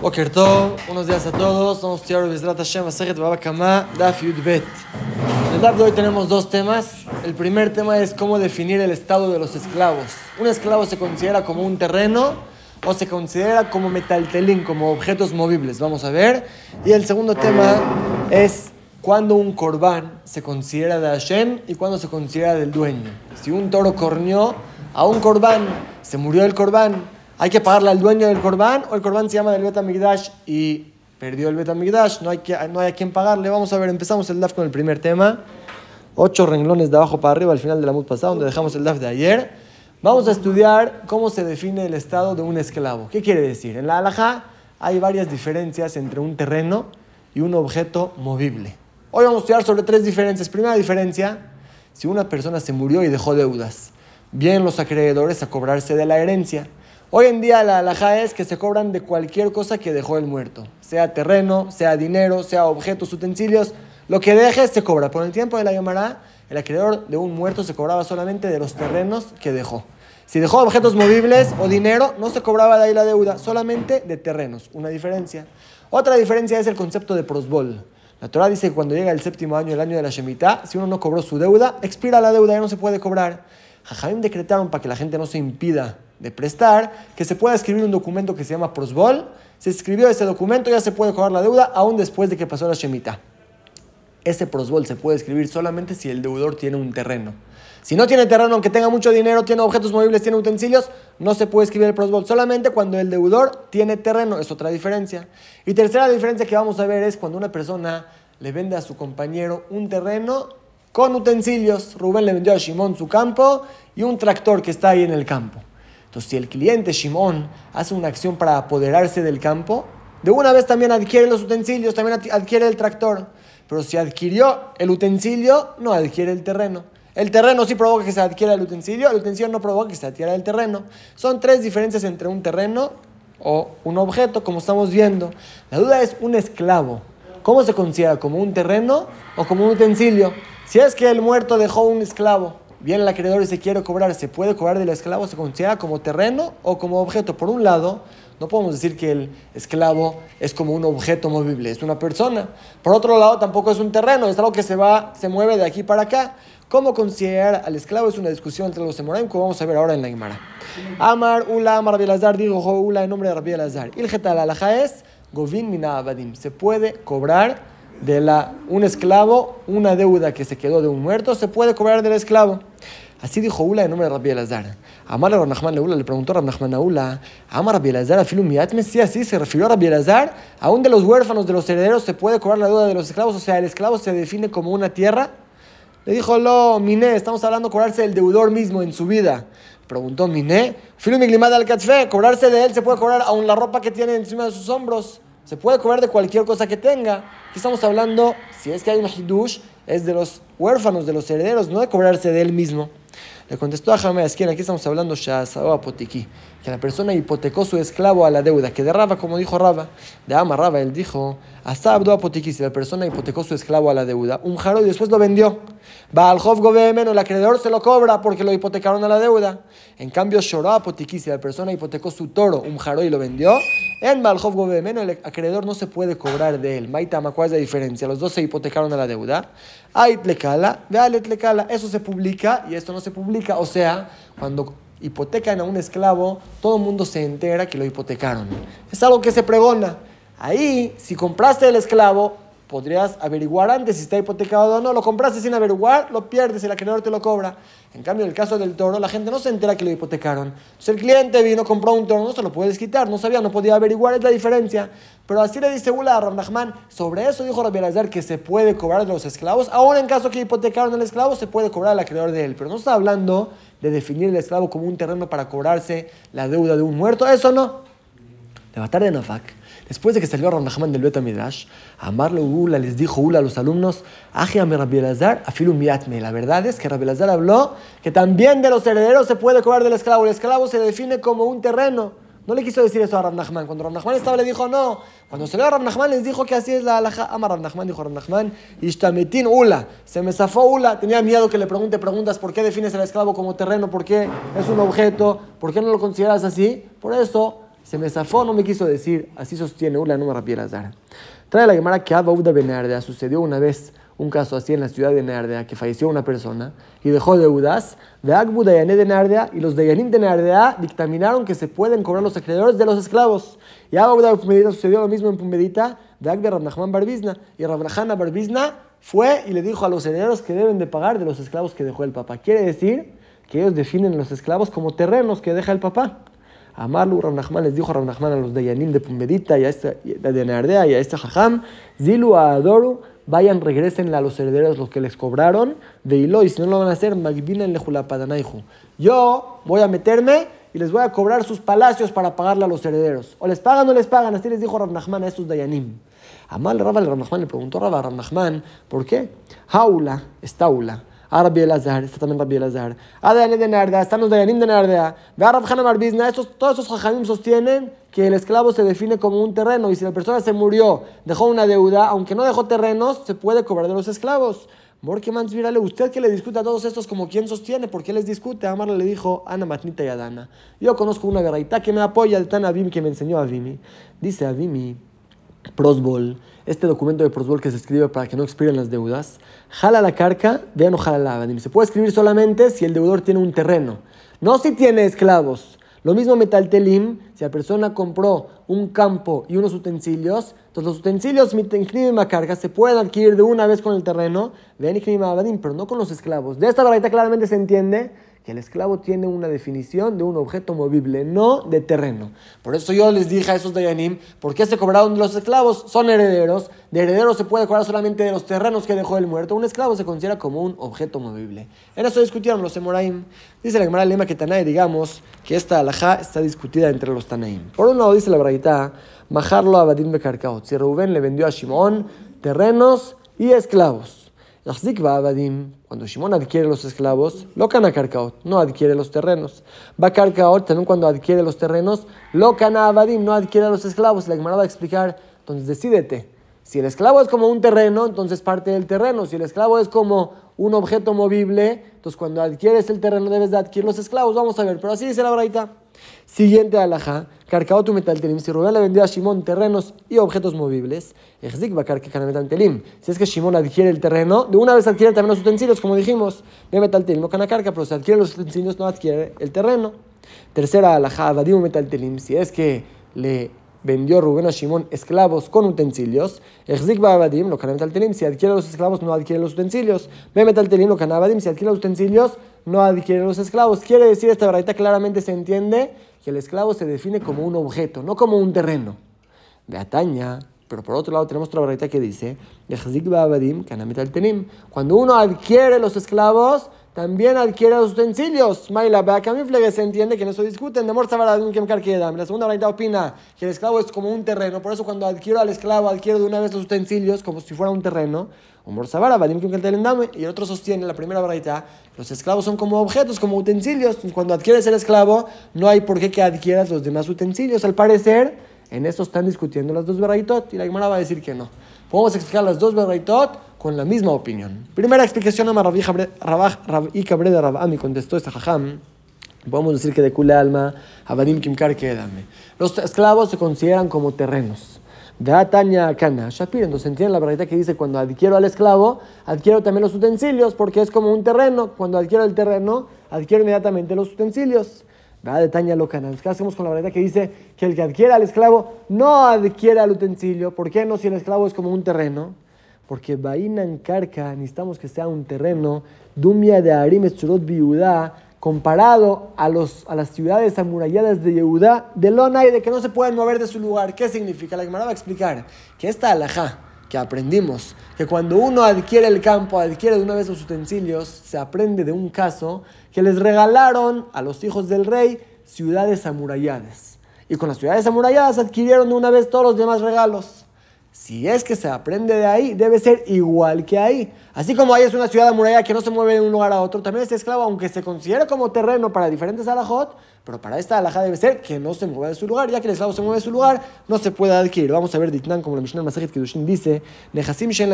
Boker buenos días a todos. A estudiar Bezrat Hashem, Asejet Baba Kama, Daf Yud Bet. En el Daf de hoy tenemos dos temas. El primer tema es cómo definir el estado de los esclavos. ¿Un esclavo se considera como un terreno o se considera como metaltelín, como objetos movibles? Vamos a ver. Y el segundo tema es cuándo un corbán se considera de Hashem y cuándo se considera del dueño. Si un toro corneó a un corbán, se murió el corbán, hay que pagarle al dueño del corbán o el corbán se llama del Betamigdash y perdió el Betamigdash, no hay, no hay a quien pagarle. Vamos a ver, empezamos el DAF con el primer tema. Ocho renglones de abajo para arriba al final de la MUD pasada, donde dejamos el DAF de ayer. Vamos a estudiar cómo se define el estado de un esclavo. ¿Qué quiere decir? En la halajá hay varias diferencias entre un terreno y un objeto movible. Hoy vamos a estudiar sobre tres diferencias. Primera diferencia, si una persona se murió y dejó deudas, vienen los acreedores a cobrarse de la herencia. Hoy en día la alhaja es que se cobran de cualquier cosa que dejó el muerto, sea terreno, sea dinero, sea objetos, utensilios, lo que deje se cobra. Por el tiempo de la Yomara, el acreedor de un muerto se cobraba solamente de los terrenos que dejó. Si dejó objetos movibles o dinero, no se cobraba de ahí la deuda, solamente de terrenos. Una diferencia. Otra diferencia es el concepto de prosbol. La Torah dice que cuando llega el séptimo año, el año de la Shemitah, si uno no cobró su deuda, expira la deuda, ya no se puede cobrar. Jajamim decretaron para que la gente no se impida de prestar, que se pueda escribir un documento que se llama prosbol. Se escribió ese documento, ya se puede cobrar la deuda, aún después de que pasó la Shemitah. Ese prosbol se puede escribir solamente si el deudor tiene un terreno. Si no tiene terreno, aunque tenga mucho dinero, tiene objetos movibles, tiene utensilios, no se puede escribir el prosbol. Solamente cuando el deudor tiene terreno, es otra diferencia. Y tercera diferencia que vamos a ver es cuando una persona le vende a su compañero un terreno con utensilios. Rubén le vendió a Shimón su campo y un tractor que está ahí en el campo. Entonces, si el cliente Shimón hace una acción para apoderarse del campo, de una vez también adquiere los utensilios, también adquiere el tractor. Pero si adquirió el utensilio, no adquiere el terreno. El terreno sí provoca que se adquiera el utensilio, el utensilio no provoca que se adquiera el terreno. Son tres diferencias entre un terreno o un objeto, como estamos viendo. La duda es un esclavo. ¿Cómo se considera? ¿Como un terreno o como un utensilio? Si es que el muerto dejó un esclavo viene el acreedor y se quiere cobrar, ¿se puede cobrar del esclavo? ¿Se considera como terreno o como objeto? Por un lado, no podemos decir que el esclavo es como un objeto movible, es una persona. Por otro lado, tampoco es un terreno, es algo que se va, se mueve de aquí para acá. ¿Cómo considerar al esclavo? Es una discusión entre los Emoraim, como vamos a ver ahora en la Gemara. Amar, Ula, Amar, Rabbi Elazar, dijo Ula en nombre de Rabbi Elazar. Ilgeta, la es Govin Mina Abadim. Se puede cobrar de la, un esclavo, una deuda que se quedó de un muerto, se puede cobrar del esclavo. Así dijo Ula en nombre de Rabbi Elazar. Amar a Rabnachman Ula, le preguntó a Rabnachman a Ula, Amar Rabbi Elazar, afilu miat Mesías, sí, se refirió a Rabbi Elazar, aún de los huérfanos, de los herederos, se puede cobrar la deuda de los esclavos, o sea, el esclavo se define como una tierra. Le dijo, lo, Miné, estamos hablando de cobrarse del deudor mismo en su vida. Preguntó Miné, filu miglimad al cobrarse de él se puede cobrar aún la ropa que tiene encima de sus hombros. Se puede cobrar de cualquier cosa que tenga. Aquí estamos hablando, si es que hay un hidush, es de los huérfanos, de los herederos, no de cobrarse de él mismo. Le contestó a Jamás, quien aquí estamos hablando Shazao Apotiki, que la persona hipotecó su esclavo a la deuda, que de Raba, como dijo Raba, de Ama Raba, él dijo, hasta Abdo Apotiki, si la persona hipotecó su esclavo a la deuda, un jaro y después lo vendió. Jof menos el acreedor se lo cobra porque lo hipotecaron a la deuda. En cambio, Shoro Apotiki, si la persona hipotecó su toro, un jaro y lo vendió, en Balhov menos el acreedor no se puede cobrar de él. Maitama, ¿cuál es la diferencia? Los dos se hipotecaron a la deuda. Ait lekala, vealet lekala. Eso se publica y esto no se publica. O sea, cuando hipotecan a un esclavo, todo el mundo se entera que lo hipotecaron. Es algo que se pregona. Ahí, si compraste el esclavo, podrías averiguar antes si está hipotecado o no. Lo compraste sin averiguar, lo pierdes, el acreedor te lo cobra. En cambio, en el caso del toro, la gente no se entera que lo hipotecaron. Entonces el cliente vino, compró un toro, no se lo puedes quitar, no sabía, no podía averiguar, es la diferencia. Pero así le dice Ula a Nachman, sobre eso dijo Rabbi Elazar que se puede cobrar de los esclavos. Ahora en caso que hipotecaron al esclavo, se puede cobrar al acreedor de él. Pero no está hablando de definir el esclavo como un terreno para cobrarse la deuda de un muerto, eso no. De matar de Nafak Después de que salió Rabnachman del Beta Midrash, Amarle Ula les dijo Ula a los alumnos, Ajiame Rabbi Elazar, afilu miatme. La verdad es que Rabbi Elazar habló que también de los herederos se puede cobrar del esclavo. El esclavo se define como un terreno. No le quiso decir eso a Rabnachman. Cuando Rabnachman estaba le dijo no. Cuando salió Rabnachman les dijo que así es la alhaja. Ama Rabnachman, dijo Rabnachman, Ishtametin Ula. Se me zafó Ula. Tenía miedo que le pregunte preguntas. ¿Por qué defines el esclavo como terreno? ¿Por qué es un objeto? ¿Por qué no lo consideras así? Por eso Se me zafó, no me quiso decir. Así sostiene Ula, no me Rabbi Elazar. Trae la Gemara que Abba Uda Benardea sucedió una vez un caso así en la ciudad de Nardea, que falleció una persona y dejó deudas, de Agbu Dayané de Nardea, y los Dayanim de Nardea dictaminaron que se pueden cobrar los acreedores de los esclavos. Y a Uda Pumedita sucedió lo mismo en Pumedita, de Agbe Rabnachman Barbizna. Y Rabnachana Barbizna fue y le dijo a los herederos que deben de pagar de los esclavos que dejó el papá. Quiere decir que ellos definen los esclavos como terrenos que deja el papá. Amarlu Rabnachman les dijo a a los Dayanim de Pumedita y a este, de Nardea y a este Jajam, Zilu a Adoru, vayan, regresen a los herederos los que les cobraron, de Hilo, y si no lo van a hacer, Magdinan Lejulapadanaihu. Yo voy a meterme y les voy a cobrar sus palacios para pagarle a los herederos. O les pagan o les pagan, así les dijo Rav Nachman a estos Dayanim. Amal Rav Nachman le preguntó a Rav Nachman, ¿por qué? Haula, estaula. A Rabbi Elazar, está también Rabbi Elazar. A Dayanim de Nardea, están los de Nardea. Ve a Rav Hanam Arbizna, estos, todos esos Jajamim sostienen que el esclavo se define como un terreno y si la persona se murió, dejó una deuda, aunque no dejó terrenos, se puede cobrar de los esclavos. Morkemans, mírale, usted que le discute a todos estos como quien sostiene, ¿por qué les discute? Amar le dijo, Ana Matnita y Adana. Yo conozco una garraita que me apoya, el tan Avimi que me enseñó Avimi. Dice Avimi, Prosbol, este documento de Prosbol que se escribe para que no expiren las deudas, jala la carca, vean o jala la Se puede escribir solamente si el deudor tiene un terreno, no si tiene esclavos. Lo mismo metal telim, si la persona compró un campo y unos utensilios, entonces los utensilios carga se pueden adquirir de una vez con el terreno, pero no con los esclavos. De esta verdad claramente se entiende que el esclavo tiene una definición de un objeto movible, no de terreno. Por eso yo les dije a esos de Yanim, ¿por qué se cobraron los esclavos? Son herederos. De herederos se puede cobrar solamente de los terrenos que dejó el muerto. Un esclavo se considera como un objeto movible. En eso discutieron los Emoraim. Dice la Gemara Lema que Tanae, digamos, que esta alajá está discutida entre los Tanaim. Por un lado dice la Braita, Majarlo a Badim Bekarkaot. Si Rubén le vendió a Shimón terrenos y esclavos. Cuando Shimon adquiere los esclavos, lo Karkaot, no adquiere los terrenos. Va Karkaot también cuando adquiere los terrenos, lo Abadim, no adquiere los esclavos. La Gemara va a explicar, entonces decídete. Si el esclavo es como un terreno, entonces parte del terreno. Si el esclavo es como un objeto movible, entonces cuando adquieres el terreno debes de adquirir los esclavos. Vamos a ver, pero así dice la braita. Siguiente alajá, Carcaotu telim. Si Rubén le vendió a Shimón terrenos y objetos movibles. Si es que Shimón adquiere el terreno, de una vez adquiere también los utensilios, como dijimos. Ve telim, no canacarca, pero si adquiere los utensilios, no adquiere el terreno. Tercera alajá, metal telim. Si es que le vendió Rubén a Shimón esclavos con utensilios. lo telim. Si adquiere los esclavos, no adquiere los utensilios. Ve telim, lo canabadim. Si adquiere los utensilios, no adquiere los esclavos. Quiere decir, esta verdad claramente se entiende que el esclavo se define como un objeto, no como un terreno. De Ataña, pero por otro lado tenemos otra verdad que dice, cuando uno adquiere los esclavos, también adquiere los utensilios. Maila, se entiende que no se discuten. De La segunda verdad opina que el esclavo es como un terreno, por eso cuando adquiero al esclavo, adquiero de una vez los utensilios como si fuera un terreno. Y el otro sostiene, la primera verdad, los esclavos son como objetos, como utensilios. Cuando adquieres el esclavo, no hay por qué que adquieras los demás utensilios. Al parecer, en esto están discutiendo las dos veraitot y la Gemara va a decir que no. Podemos explicar las dos veraitot con la misma opinión. Primera explicación, a Rabí Cabré de Rabami contestó esta jajam. Podemos decir que de kule alma, Abadim Kimkar quédame. Los esclavos se consideran como terrenos. Tanya Kana, Shapir. Entonces entienden la verdad que dice: cuando adquiero al esclavo, adquiero también los utensilios, porque es como un terreno. Cuando adquiero el terreno, adquiero inmediatamente los utensilios. De Tanya Lokana. ¿Qué hacemos con la verdad que dice que el que adquiere al esclavo no adquiere al utensilio? ¿Por qué no si el esclavo es como un terreno? Porque Bainan Karka, necesitamos que sea un terreno. Dumia de Arim Etzurot Biudá comparado a, los, a las ciudades amuralladas de Yehudá, de lona y de que no se pueden mover de su lugar. ¿Qué significa? La Gemara va a explicar que esta alajá que aprendimos, que cuando uno adquiere el campo, adquiere de una vez los utensilios, se aprende de un caso que les regalaron a los hijos del rey ciudades amuralladas. Y con las ciudades amuralladas adquirieron de una vez todos los demás regalos. Si es que se aprende de ahí, debe ser igual que ahí. Así como ahí es una ciudad amurallada que no se mueve de un lugar a otro, también este esclavo, aunque se considere como terreno para diferentes alajot, pero para esta alajá debe ser que no se mueva de su lugar, ya que el esclavo se mueve de su lugar, no se puede adquirir. Vamos a ver Ditnan, como la Mishnah Masajet Kedushin dice, Nehasim Shen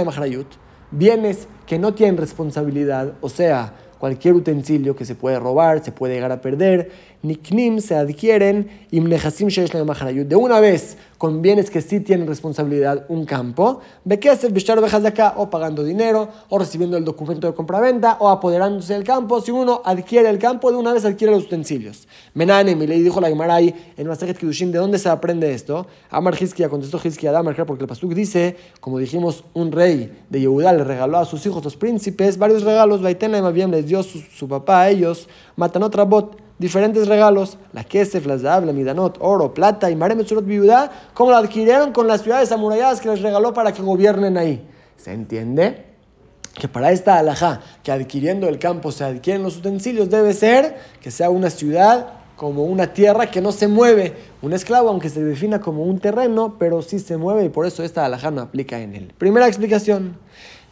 bienes que no tienen responsabilidad, o sea, cualquier utensilio que se puede robar, se puede llegar a perder. Niknim se adquieren de una vez con bienes que sí tienen responsabilidad un campo, de acá o pagando dinero, o recibiendo el documento de compraventa, o apoderándose del campo. Si uno adquiere el campo, de una vez adquiere los utensilios. Menanem, y le dijo la Gemaray en Masajet Kidushin, ¿de dónde se aprende esto? Amar Hizkia contestó Hizkia a Amar, porque el Pasuk dice, como dijimos, un rey de Yehudá le regaló a sus hijos, los príncipes, varios regalos, Baitena bien les dio su, su papá a ellos, matan otra bot diferentes regalos, la Kesef, la Zab, la Midanot, oro, plata y Maremetzurot Viudá, como lo adquirieron con las ciudades amuralladas que les regaló para que gobiernen ahí. ¿Se entiende? Que para esta alajá, que adquiriendo el campo se adquieren los utensilios, debe ser que sea una ciudad como una tierra que no se mueve. Un esclavo, aunque se defina como un terreno, pero sí se mueve y por eso esta alajá no aplica en él. Primera explicación.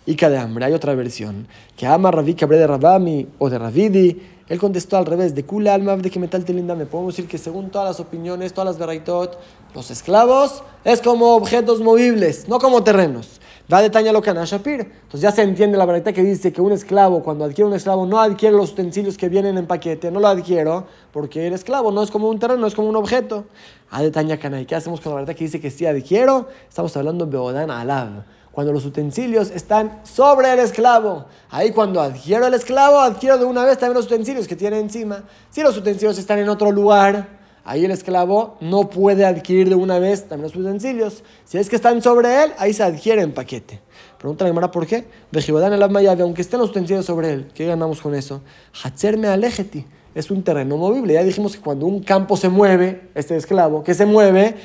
Y de hambre, hay otra versión. Que ama Rabí que de Rabami o de Ravidi él contestó al revés, de Kula alma de que metal telinda. Me podemos decir que según todas las opiniones, todas las veraitot, los esclavos es como objetos movibles, no como terrenos. Va de Taña lo Shapir. Entonces ya se entiende la verdad que dice que un esclavo, cuando adquiere un esclavo, no adquiere los utensilios que vienen en paquete, no lo adquiero, porque el esclavo no es como un terreno, es como un objeto. A de Taña ¿Y qué hacemos con la verdad que dice que sí adquiero? Estamos hablando de Beodan Alab cuando los utensilios están sobre el esclavo. Ahí cuando adquiero el esclavo, adquiero de una vez también los utensilios que tiene encima. Si los utensilios están en otro lugar, ahí el esclavo no puede adquirir de una vez también los utensilios. Si es que están sobre él, ahí se adquiere en paquete. Pregunta la ¿por qué? Vejibadan el aunque estén los utensilios sobre él, ¿qué ganamos con eso? Hatzerme alejeti es un terreno movible. Ya dijimos que cuando un campo se mueve, este esclavo que se mueve,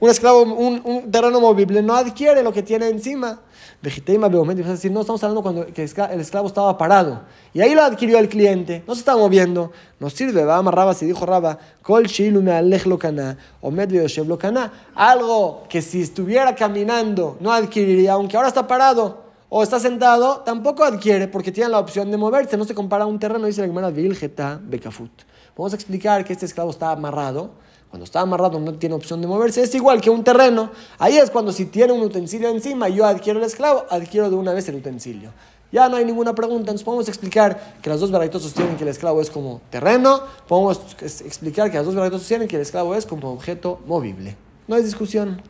un esclavo, un, un terreno movible no adquiere lo que tiene encima. Vegiteima es decir, no estamos hablando cuando el esclavo estaba parado. Y ahí lo adquirió el cliente, no se está moviendo. Nos sirve, va amarraba, si dijo Raba, kol o Algo que si estuviera caminando no adquiriría, aunque ahora está parado o está sentado, tampoco adquiere porque tiene la opción de moverse. No se compara a un terreno, dice la Gemara Vilgeta Bekafut. Vamos a explicar que este esclavo está amarrado. Cuando está amarrado no tiene opción de moverse, es igual que un terreno. Ahí es cuando si tiene un utensilio encima yo adquiero el esclavo, adquiero de una vez el utensilio. Ya no hay ninguna pregunta, entonces podemos explicar que las dos varaitos sostienen que el esclavo es como terreno, podemos explicar que las dos varaitos sostienen que el esclavo es como objeto movible. No hay discusión.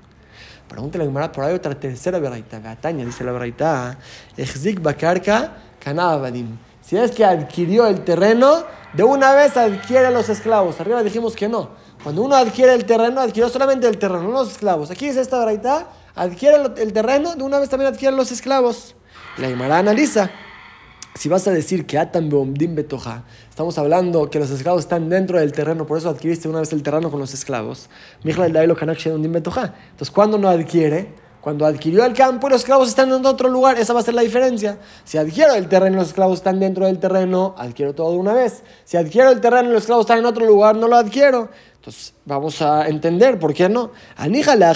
Pregúntale a Gemara, por ahí otra tercera veraita. Gataña, dice la veraita. Bakarka. Si es que adquirió el terreno, de una vez adquiere los esclavos. Arriba dijimos que no. Cuando uno adquiere el terreno, adquirió solamente el terreno, no los esclavos. Aquí dice esta veraita, adquiere el terreno, de una vez también adquiere los esclavos. La Gemara analiza. Si vas a decir que Atan Beomdim Betoja, estamos hablando que los esclavos están dentro del terreno, por eso adquiriste una vez el terreno con los esclavos. Entonces, cuando no adquiere? Cuando adquirió el campo y los esclavos están en otro lugar, esa va a ser la diferencia. Si adquiero el terreno y los esclavos están dentro del terreno, adquiero todo de una vez. Si adquiero el terreno y los esclavos están en otro lugar, no lo adquiero. Entonces, vamos a entender por qué no. Anija la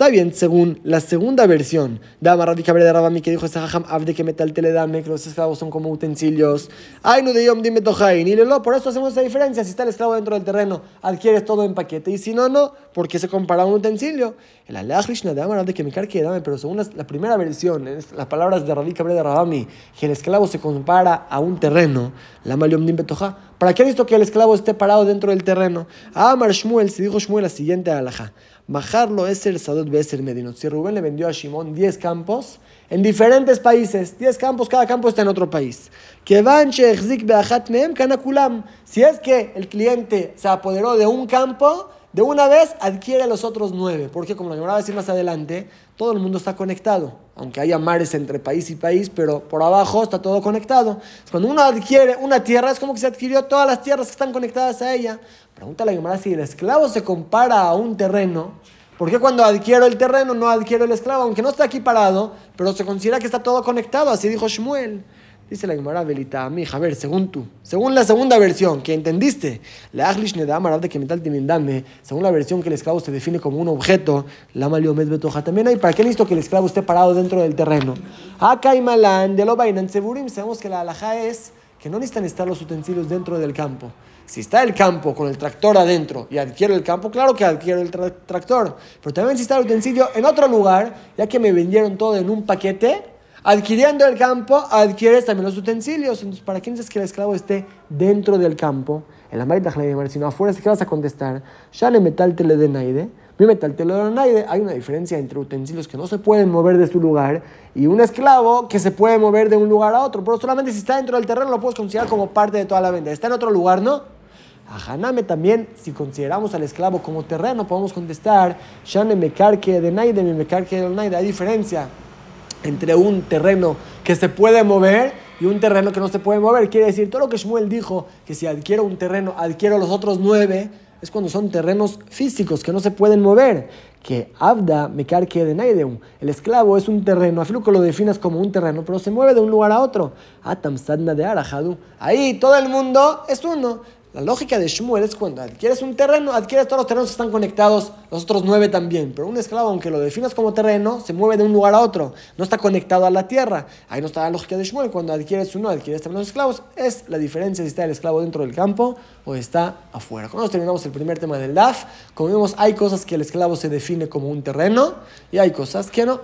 Está bien, según la segunda versión de Amarradi Cabrera de Rabami que dijo esta jajam abde que metal teledame, que los esclavos son como utensilios. Ay, no de yom dime tojain. Y lo, por eso hacemos esa diferencia. Si está el esclavo dentro del terreno, adquieres todo en paquete. Y si no, no, porque se compara a un utensilio. El Alea Krishna de Amarradi que me cargue dame, pero según la, primera versión, las palabras de Rabbi Cabrera de Rabami, que el esclavo se compara a un terreno, la maliom dim betoja. ¿Para qué visto que el esclavo esté parado dentro del terreno? Amar Shmuel, se dijo Shmuel la siguiente alhaja. Bajarlo es el Sadot el Medinot. Si Rubén le vendió a Shimon 10 campos en diferentes países, 10 campos, cada campo está en otro país. Si es que el cliente se apoderó de un campo, de una vez adquiere los otros nueve. Porque como lo va a decir más adelante, todo el mundo está conectado. Aunque haya mares entre país y país, pero por abajo está todo conectado. Cuando uno adquiere una tierra, es como que se adquirió todas las tierras que están conectadas a ella. Pregúntale a Gemara si el esclavo se compara a un terreno. ¿Por qué cuando adquiero el terreno no adquiero el esclavo? Aunque no está aquí parado, pero se considera que está todo conectado, así dijo Shmuel. Dice la Gemara Belita, mi a ver, según tú, según la segunda versión que entendiste, la de que según la versión que el esclavo se define como un objeto, la Maliomet Betoja también hay. ¿Para qué listo que el esclavo esté parado dentro del terreno? Acá y Malán, de lo Bainan Seburim, sabemos que la alhaja es que no necesitan estar los utensilios dentro del campo. Si está el campo con el tractor adentro y adquiero el campo, claro que adquiero el tractor. Pero también si está el utensilio en otro lugar, ya que me vendieron todo en un paquete, Adquiriendo el campo, adquieres también los utensilios. Entonces, ¿para quién dices que el esclavo esté dentro del campo? En la marita si no afuera, ¿qué vas a contestar? Ya le metal tele de naide, mi metal tele de naide. Hay una diferencia entre utensilios que no se pueden mover de su lugar y un esclavo que se puede mover de un lugar a otro. Pero solamente si está dentro del terreno lo puedes considerar como parte de toda la venta. Está en otro lugar, ¿no? A Haname también, si consideramos al esclavo como terreno, podemos contestar, Shane mekarke de naide, mi mekarke de naide. Hay diferencia entre un terreno que se puede mover y un terreno que no se puede mover. Quiere decir, todo lo que Shmuel dijo, que si adquiero un terreno, adquiero los otros nueve, es cuando son terrenos físicos que no se pueden mover. Que Abda me carque de Naideum. El esclavo es un terreno, afilo que lo definas como un terreno, pero se mueve de un lugar a otro. Atam Sadna de Arajadu. Ahí todo el mundo es uno. La lógica de Shmuel es cuando adquieres un terreno, adquieres todos los terrenos que están conectados, los otros nueve también. Pero un esclavo, aunque lo definas como terreno, se mueve de un lugar a otro, no está conectado a la tierra. Ahí no está la lógica de Shmuel. Cuando adquieres uno, adquieres también los esclavos. Es la diferencia si está el esclavo dentro del campo o está afuera. Cuando terminamos el primer tema del DAF, como vemos, hay cosas que el esclavo se define como un terreno y hay cosas que no.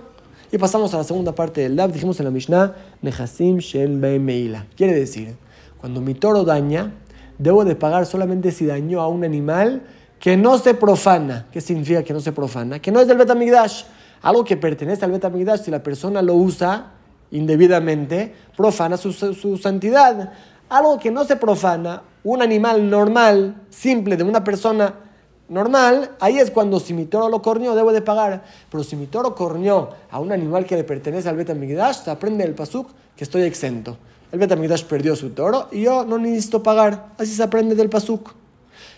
Y pasamos a la segunda parte del DAF. Dijimos en la Mishnah, Nehasim Shen Meila. Quiere decir, cuando mi toro daña, debo de pagar solamente si dañó a un animal que no se profana. ¿Qué significa que no se profana? Que no es del Betamigdash. Algo que pertenece al Betamigdash, si la persona lo usa indebidamente, profana su, su, santidad. Algo que no se profana, un animal normal, simple, de una persona normal, ahí es cuando si mi toro lo corneó, debo de pagar. Pero si mi toro corneó a un animal que le pertenece al Betamigdash, se aprende el pasuk que estoy exento. El Betamigdash perdió su toro y yo no necesito pagar. Así se aprende del pasuk.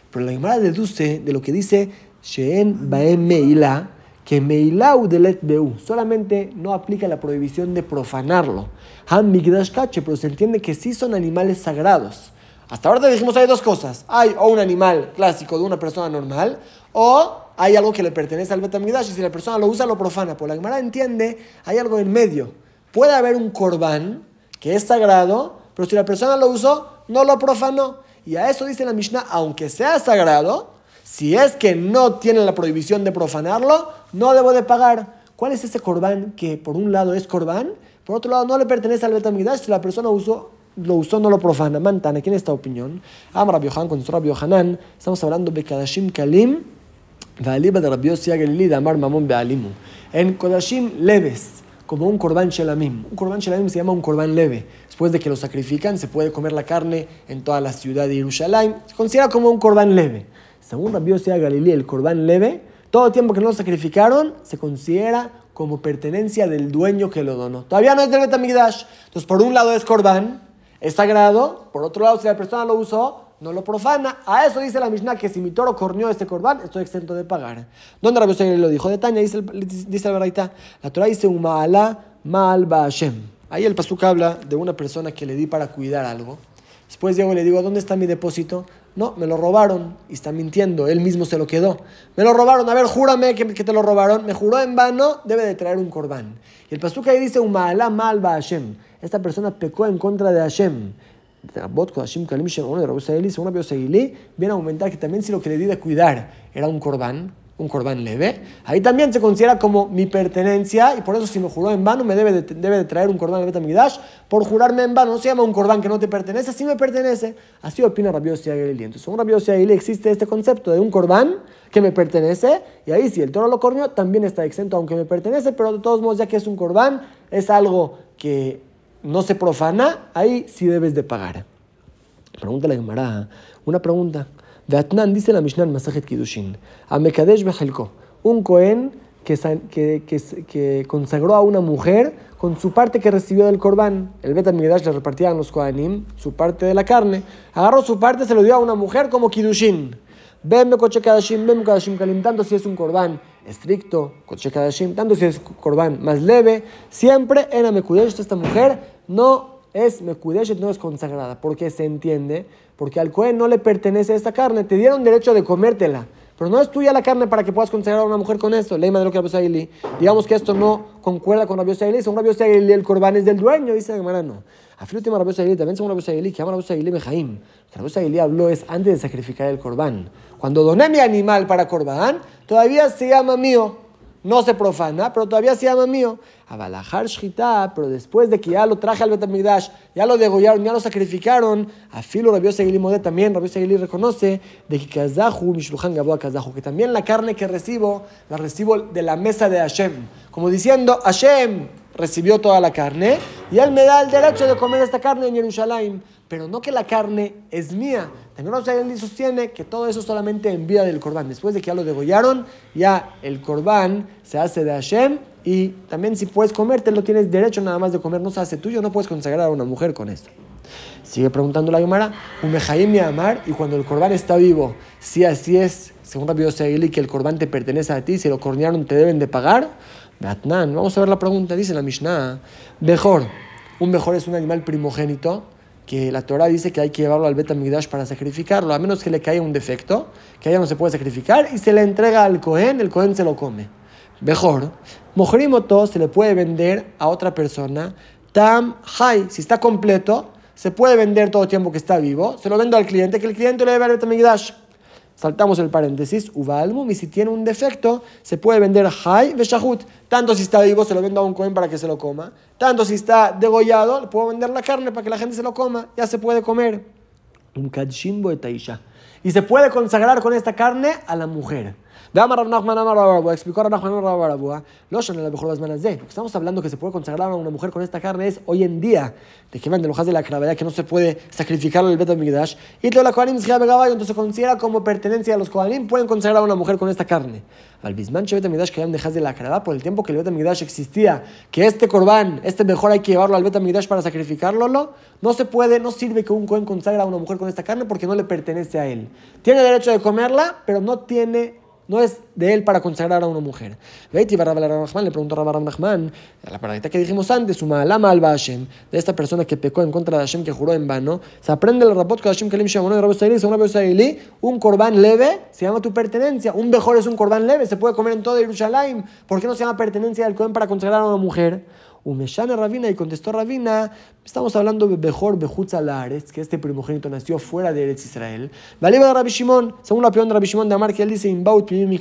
Pero la Gemara deduce de lo que dice Sheen Baem Meila, que Meilau delet Beu solamente no aplica la prohibición de profanarlo. Han Migdash Kache, pero se entiende que sí son animales sagrados. Hasta ahora te dijimos hay dos cosas. Hay o un animal clásico de una persona normal, o hay algo que le pertenece al Betamigdash y si la persona lo usa lo profana. Por la Gemara entiende, hay algo en medio. Puede haber un corbán que es sagrado, pero si la persona lo usó, no lo profanó. Y a eso dice la Mishnah, aunque sea sagrado, si es que no tiene la prohibición de profanarlo, no debo de pagar. ¿Cuál es ese corbán que por un lado es corbán, por otro lado no le pertenece al Betamigdash, si la persona usó, lo usó, no lo profana? Mantana, ¿quién esta opinión? Am Rabbi Yohanan con Rabbi Yohanan, estamos hablando de Kadashim Kalim, de Rabbi de Amar Mamon Bealimu. En Kodashim leves, como un corbán shelamim. Un corbán shelamim se llama un corbán leve. Después de que lo sacrifican, se puede comer la carne en toda la ciudad de Jerusalén. Se considera como un corbán leve. Según Rabbi sea Galilea, el corbán leve, todo el tiempo que no lo sacrificaron, se considera como pertenencia del dueño que lo donó. Todavía no es del Betamigdash. Entonces, por un lado es corbán, es sagrado. Por otro lado, si la persona lo usó, no lo profana. A eso dice la Mishnah que si mi toro corneó este corbán, estoy exento de pagar. ¿Dónde Rabbi Yosef lo dijo? De Tania, dice, dice la verdad. La Torah dice un ma'ala ma'al Hashem. Ahí el pasuk habla de una persona que le di para cuidar algo. Después llego y le digo, ¿dónde está mi depósito? No, me lo robaron y está mintiendo, él mismo se lo quedó. Me lo robaron, a ver, júrame que, te lo robaron. Me juró en vano, debe de traer un corbán. Y el pasuk ahí dice, un ma'ala ma'al Hashem. Esta persona pecó en contra de Hashem viene a aumentar que también si lo que le di de cuidar era un corbán, un corbán leve, ahí también se considera como mi pertenencia y por eso si me juró en vano me debe de, debe de traer un corbán de Betamidash. Por jurarme en vano no se llama un corbán que no te pertenece, sí me pertenece. Así opina Rabbi Yossi Entonces, según Rabbi Yossi existe este concepto de un corbán que me pertenece y ahí si el toro lo corneó también está exento aunque me pertenece, pero de todos modos ya que es un corbán es algo que no se profana, ahí sí debes de pagar. Pregunta la Gemara, una pregunta. Atnan dice la Mishnah en Masajet Kiddushin, a Mekadesh Bejelko, un Cohen que, que, que, consagró a una mujer con su parte que recibió del Corbán. El Bet Migdash le repartían los Kohanim su parte de la carne. Agarró su parte, se lo dio a una mujer como Kiddushin. Ven Koche Kadashim, ven Kadashim Kalim, si es un Corbán estricto, tanto si es Corbán más leve, siempre en Mekudesh, esta mujer no es Mekudesh, no es consagrada, porque se entiende, porque al Cohen no le pertenece esta carne, te dieron derecho de comértela. Pero no es tuya la carne para que puedas consagrar a una mujer con esto. Ley de lo que Rabbi Digamos que esto no concuerda con Rabbi Saili. Según Rabbi Saili, el corbán es del dueño. Dice la Gemara, no. A última Rabbi Saili, también según Rabbi Saili, que llama Rabbi Saili Mejaim. Rabbi Saili habló es antes de sacrificar el corbán. Cuando doné mi animal para corbán, todavía se llama mío. no se profana, pero todavía se llama mío. Abalajar Shita, pero después de que ya lo traje al Betamigdash, ya lo degollaron, ya lo sacrificaron, a Filo Rabio Seguili Modé también, Rabio Seguili reconoce de que Kazahu, Mishluhan Gabo Kazahu, que también la carne que recibo, la recibo de la mesa de Hashem. Como diciendo, Hashem recibió toda la carne y él me da el derecho de comer esta carne en Jerusalén. Pero no que la carne es mía. También Rabbi sostiene que todo eso solamente en vida del Corbán. Después de que ya lo degollaron, ya el Corbán se hace de Hashem y también si puedes comértelo, tienes derecho nada más de comer, no se hace tuyo, no puedes consagrar a una mujer con esto. Sigue preguntando la Yomara, Umejaim mi amar, y cuando el corbán está vivo, si así es, según Rabbi Yosegili, que el corbán te pertenece a ti, si lo cornearon te deben de pagar. Vamos a ver la pregunta, dice la Mishnah, mejor, un mejor es un animal primogénito, que la Torah dice que hay que llevarlo al Betamigdash para sacrificarlo, a menos que le caiga un defecto, que allá no se puede sacrificar, y se le entrega al Cohen, el Cohen se lo come. Mejor, Mojrimoto se le puede vender a otra persona. Tam Hai, si está completo, se puede vender todo el tiempo que está vivo. Se lo vendo al cliente, que el cliente le debe al Betamigdash. Saltamos el paréntesis. Uvalmum, y si tiene un defecto, se puede vender Hai Veshahut. Tanto si está vivo, se lo vendo a un cohen para que se lo coma. Tanto si está degollado, le puedo vender la carne para que la gente se lo coma. Ya se puede comer. Un Kadshimbo Taisha. Y se puede consagrar con esta carne a la mujer. Explicó Estamos hablando que se puede consagrar a una mujer con esta carne es hoy en día, de que van de lojas de la gravedad que no se puede sacrificar el Bet Migdash. Y la Kohanim entonces se considera como pertenencia a los Kohanim, pueden consagrar a una mujer con esta carne. Al Bisman Bet Migdash que dejas de la gravedad por el tiempo que el Bet Migdash existía, que este Corbán, este mejor hay que llevarlo al Bet Migdash para sacrificarlo, no se puede, no sirve que un Kohen consagre a una mujer con esta carne porque no le pertenece a él. Tiene derecho de comerla, pero no tiene no es de él para consagrar a una mujer. Veiti le preguntó a Rabbi Nachman, la paradigma que dijimos antes, al Hashem, de esta persona que pecó en contra de Hashem, que juró en vano, se aprende el rapot que Hashem Kalim Shamono de Rabbi Saili, según Rabbi un corbán leve se llama tu pertenencia, un mejor es un corbán leve, se puede comer en todo Jerusalén, ¿por qué no se llama pertenencia del cohen para consagrar a una mujer? Umeshane Rabina y contestó Rabina, estamos hablando de Bejor Bejutz que este primogénito nació fuera de Eretz Israel. Valiba de Rabbi Shimon, según la opinión de Rabbi Shimon de Amar, que él dice, Imbaut mi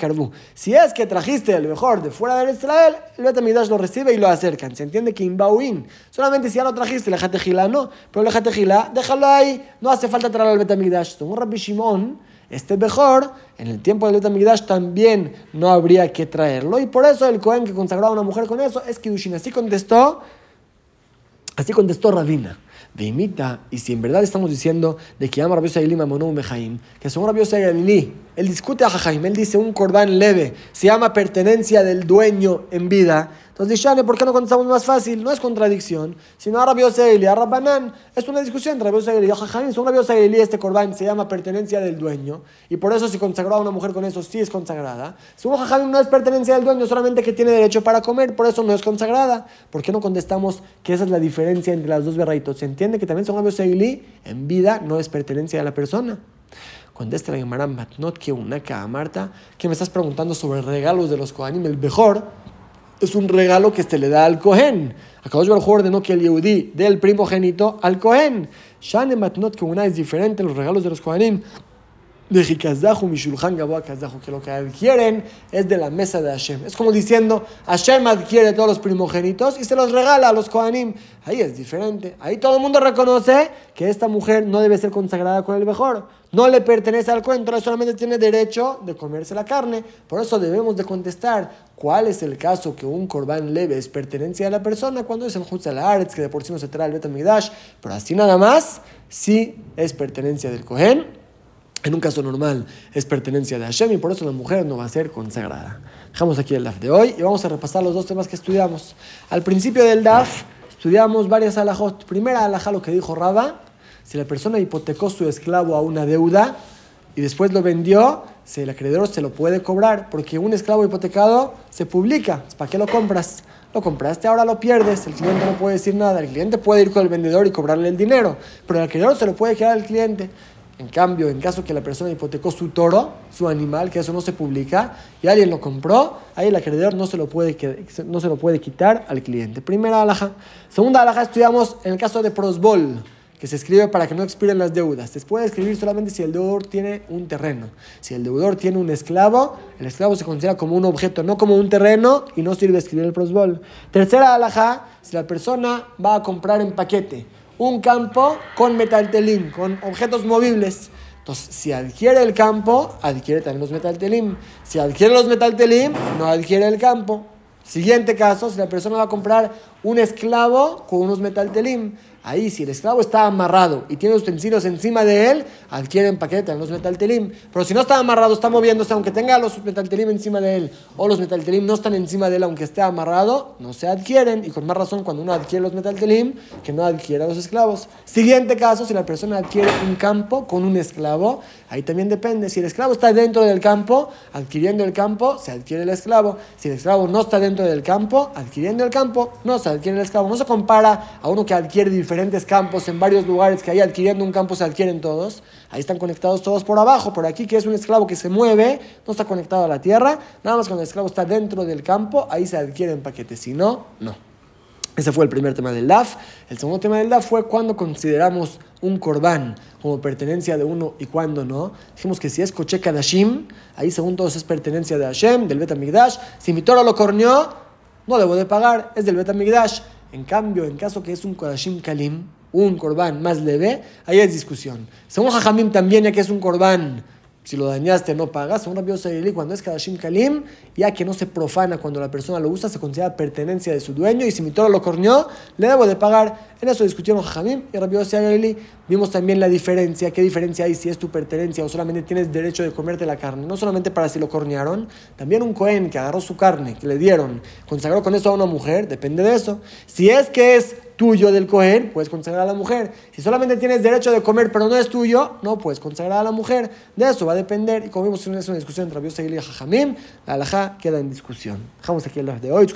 Si es que trajiste el mejor de fuera de Eretz Israel, el Betamidash lo recibe y lo acercan. Se entiende que Imbauin, solamente si ya lo trajiste, el Jatejila no, pero el Jatejila, déjalo ahí, no hace falta traerlo al Betamidash. Según Rabbi Shimon, este mejor, en el tiempo del Betamigdash también no habría que traerlo. Y por eso el Cohen que consagró a una mujer con eso es Kiddushin. Así contestó, así contestó Rabina. De imita, y si en verdad estamos diciendo de que ama Rabbi Sa'ilim Amonou Mejaim, que según Rabbi Sa'ilim, él discute a Jajaim, él dice un cordán leve, se llama pertenencia del dueño en vida, entonces, Shane, ¿por qué no contestamos más fácil? No es contradicción, sino a Rabbi y a Rabbanán. Es una discusión entre Rabbi y Jajamín. Según Rabbi y este corbán se llama pertenencia del dueño. Y por eso, si consagró a una mujer con eso, sí es consagrada. Según Jajamín, no es pertenencia del dueño, solamente que tiene derecho para comer, por eso no es consagrada. ¿Por qué no contestamos que esa es la diferencia entre las dos berraitos? Se entiende que también según Rabbi en vida no es pertenencia de la persona. Contesta la Gemara Matnot que una Marta, que me estás preguntando sobre regalos de los Kohanim, el mejor es un regalo que se le da al Cohen. Akadosh Baruj ordenó que el Yehudi del primogénito al Cohen. Shane Matnot una es diferente, los regalos de los Kohanim de Hikazahu, Mishulchan Gaboa Kazahu, que lo que adquieren es de la mesa de Hashem. Es como diciendo, Hashem adquiere todos los primogénitos y se los regala a los Kohanim. Ahí es diferente. Ahí todo el mundo reconoce que esta mujer no debe ser consagrada con el mejor. No le pertenece al cuento, solamente tiene derecho de comerse la carne. Por eso debemos de contestar cuál es el caso que un corbán leve es pertenencia de la persona cuando es en Hutzalaretz, que de por sí no se trae el Betamigdash, pero así nada más, sí es pertenencia del Kohen en un caso normal es pertenencia de Hashem y por eso la mujer no va a ser consagrada. Dejamos aquí el DAF de hoy y vamos a repasar los dos temas que estudiamos. Al principio del DAF estudiamos varias alajot. Primera alaja lo que dijo Raba, si la persona hipotecó su esclavo a una deuda y después lo vendió, si el acreedor se lo puede cobrar, porque un esclavo hipotecado se publica. ¿Para qué lo compras? Lo compraste, ahora lo pierdes, el cliente no puede decir nada, el cliente puede ir con el vendedor y cobrarle el dinero, pero el acreedor se lo puede quedar al cliente. En cambio, en caso que la persona hipotecó su toro, su animal, que eso no se publica, y alguien lo compró, ahí el acreedor no se lo puede, no se lo puede quitar al cliente. Primera alhaja. Segunda alhaja estudiamos en el caso de prosbol, que se escribe para que no expiren las deudas. Se puede escribir solamente si el deudor tiene un terreno. Si el deudor tiene un esclavo, el esclavo se considera como un objeto, no como un terreno y no sirve escribir el prosbol. Tercera alhaja, si la persona va a comprar en paquete un campo con metaltelín, con objetos movibles. Entonces, si adquiere el campo, adquiere también los metaltelim. Si adquiere los metaltelim, no adquiere el campo. Siguiente caso, si la persona va a comprar un esclavo con unos metaltelim, Ahí, si el esclavo está amarrado y tiene utensilios encima de él, adquieren paquete en los metaltelim. Pero si no está amarrado, está moviéndose, aunque tenga los metaltelim encima de él, o los metaltelim no están encima de él, aunque esté amarrado, no se adquieren. Y con más razón, cuando uno adquiere los metaltelim, que no adquiera los esclavos. Siguiente caso, si la persona adquiere un campo con un esclavo, ahí también depende. Si el esclavo está dentro del campo, adquiriendo el campo, se adquiere el esclavo. Si el esclavo no está dentro del campo, adquiriendo el campo, no se adquiere el esclavo. No se compara a uno que adquiere diferente diferentes campos en varios lugares que ahí adquiriendo un campo se adquieren todos. Ahí están conectados todos por abajo. Por aquí, que es un esclavo que se mueve, no está conectado a la tierra. Nada más cuando el esclavo está dentro del campo, ahí se adquieren paquetes. Si no, no. Ese fue el primer tema del DAF. El segundo tema del DAF fue cuando consideramos un corbán como pertenencia de uno y cuando no. Dijimos que si es coche Kadashim, ahí según todos es pertenencia de Hashem, del Bet Si mi toro lo corneó, no debo de pagar, es del Bet en cambio, en caso que es un Kodashim Kalim, un corbán más leve, ahí hay discusión. Según Jajamim también, ya que es un corbán si lo dañaste, no pagas. Según Rabbi Yosef cuando es Kadashim Kalim, ya que no se profana cuando la persona lo usa, se considera pertenencia de su dueño. Y si mi toro lo corneó, le debo de pagar. En eso discutieron Jamim y Rabbi Yosef Vimos también la diferencia. ¿Qué diferencia hay si es tu pertenencia o solamente tienes derecho de comerte la carne? No solamente para si lo cornearon. También un Cohen que agarró su carne, que le dieron, consagró con eso a una mujer, depende de eso. Si es que es tuyo del coger, puedes consagrar a la mujer. Si solamente tienes derecho de comer, pero no es tuyo, no puedes consagrar a la mujer. De eso va a depender. Y como vimos, en una discusión entre Rabbi y Jajamim, la alajá queda en discusión. Dejamos aquí el de hoy.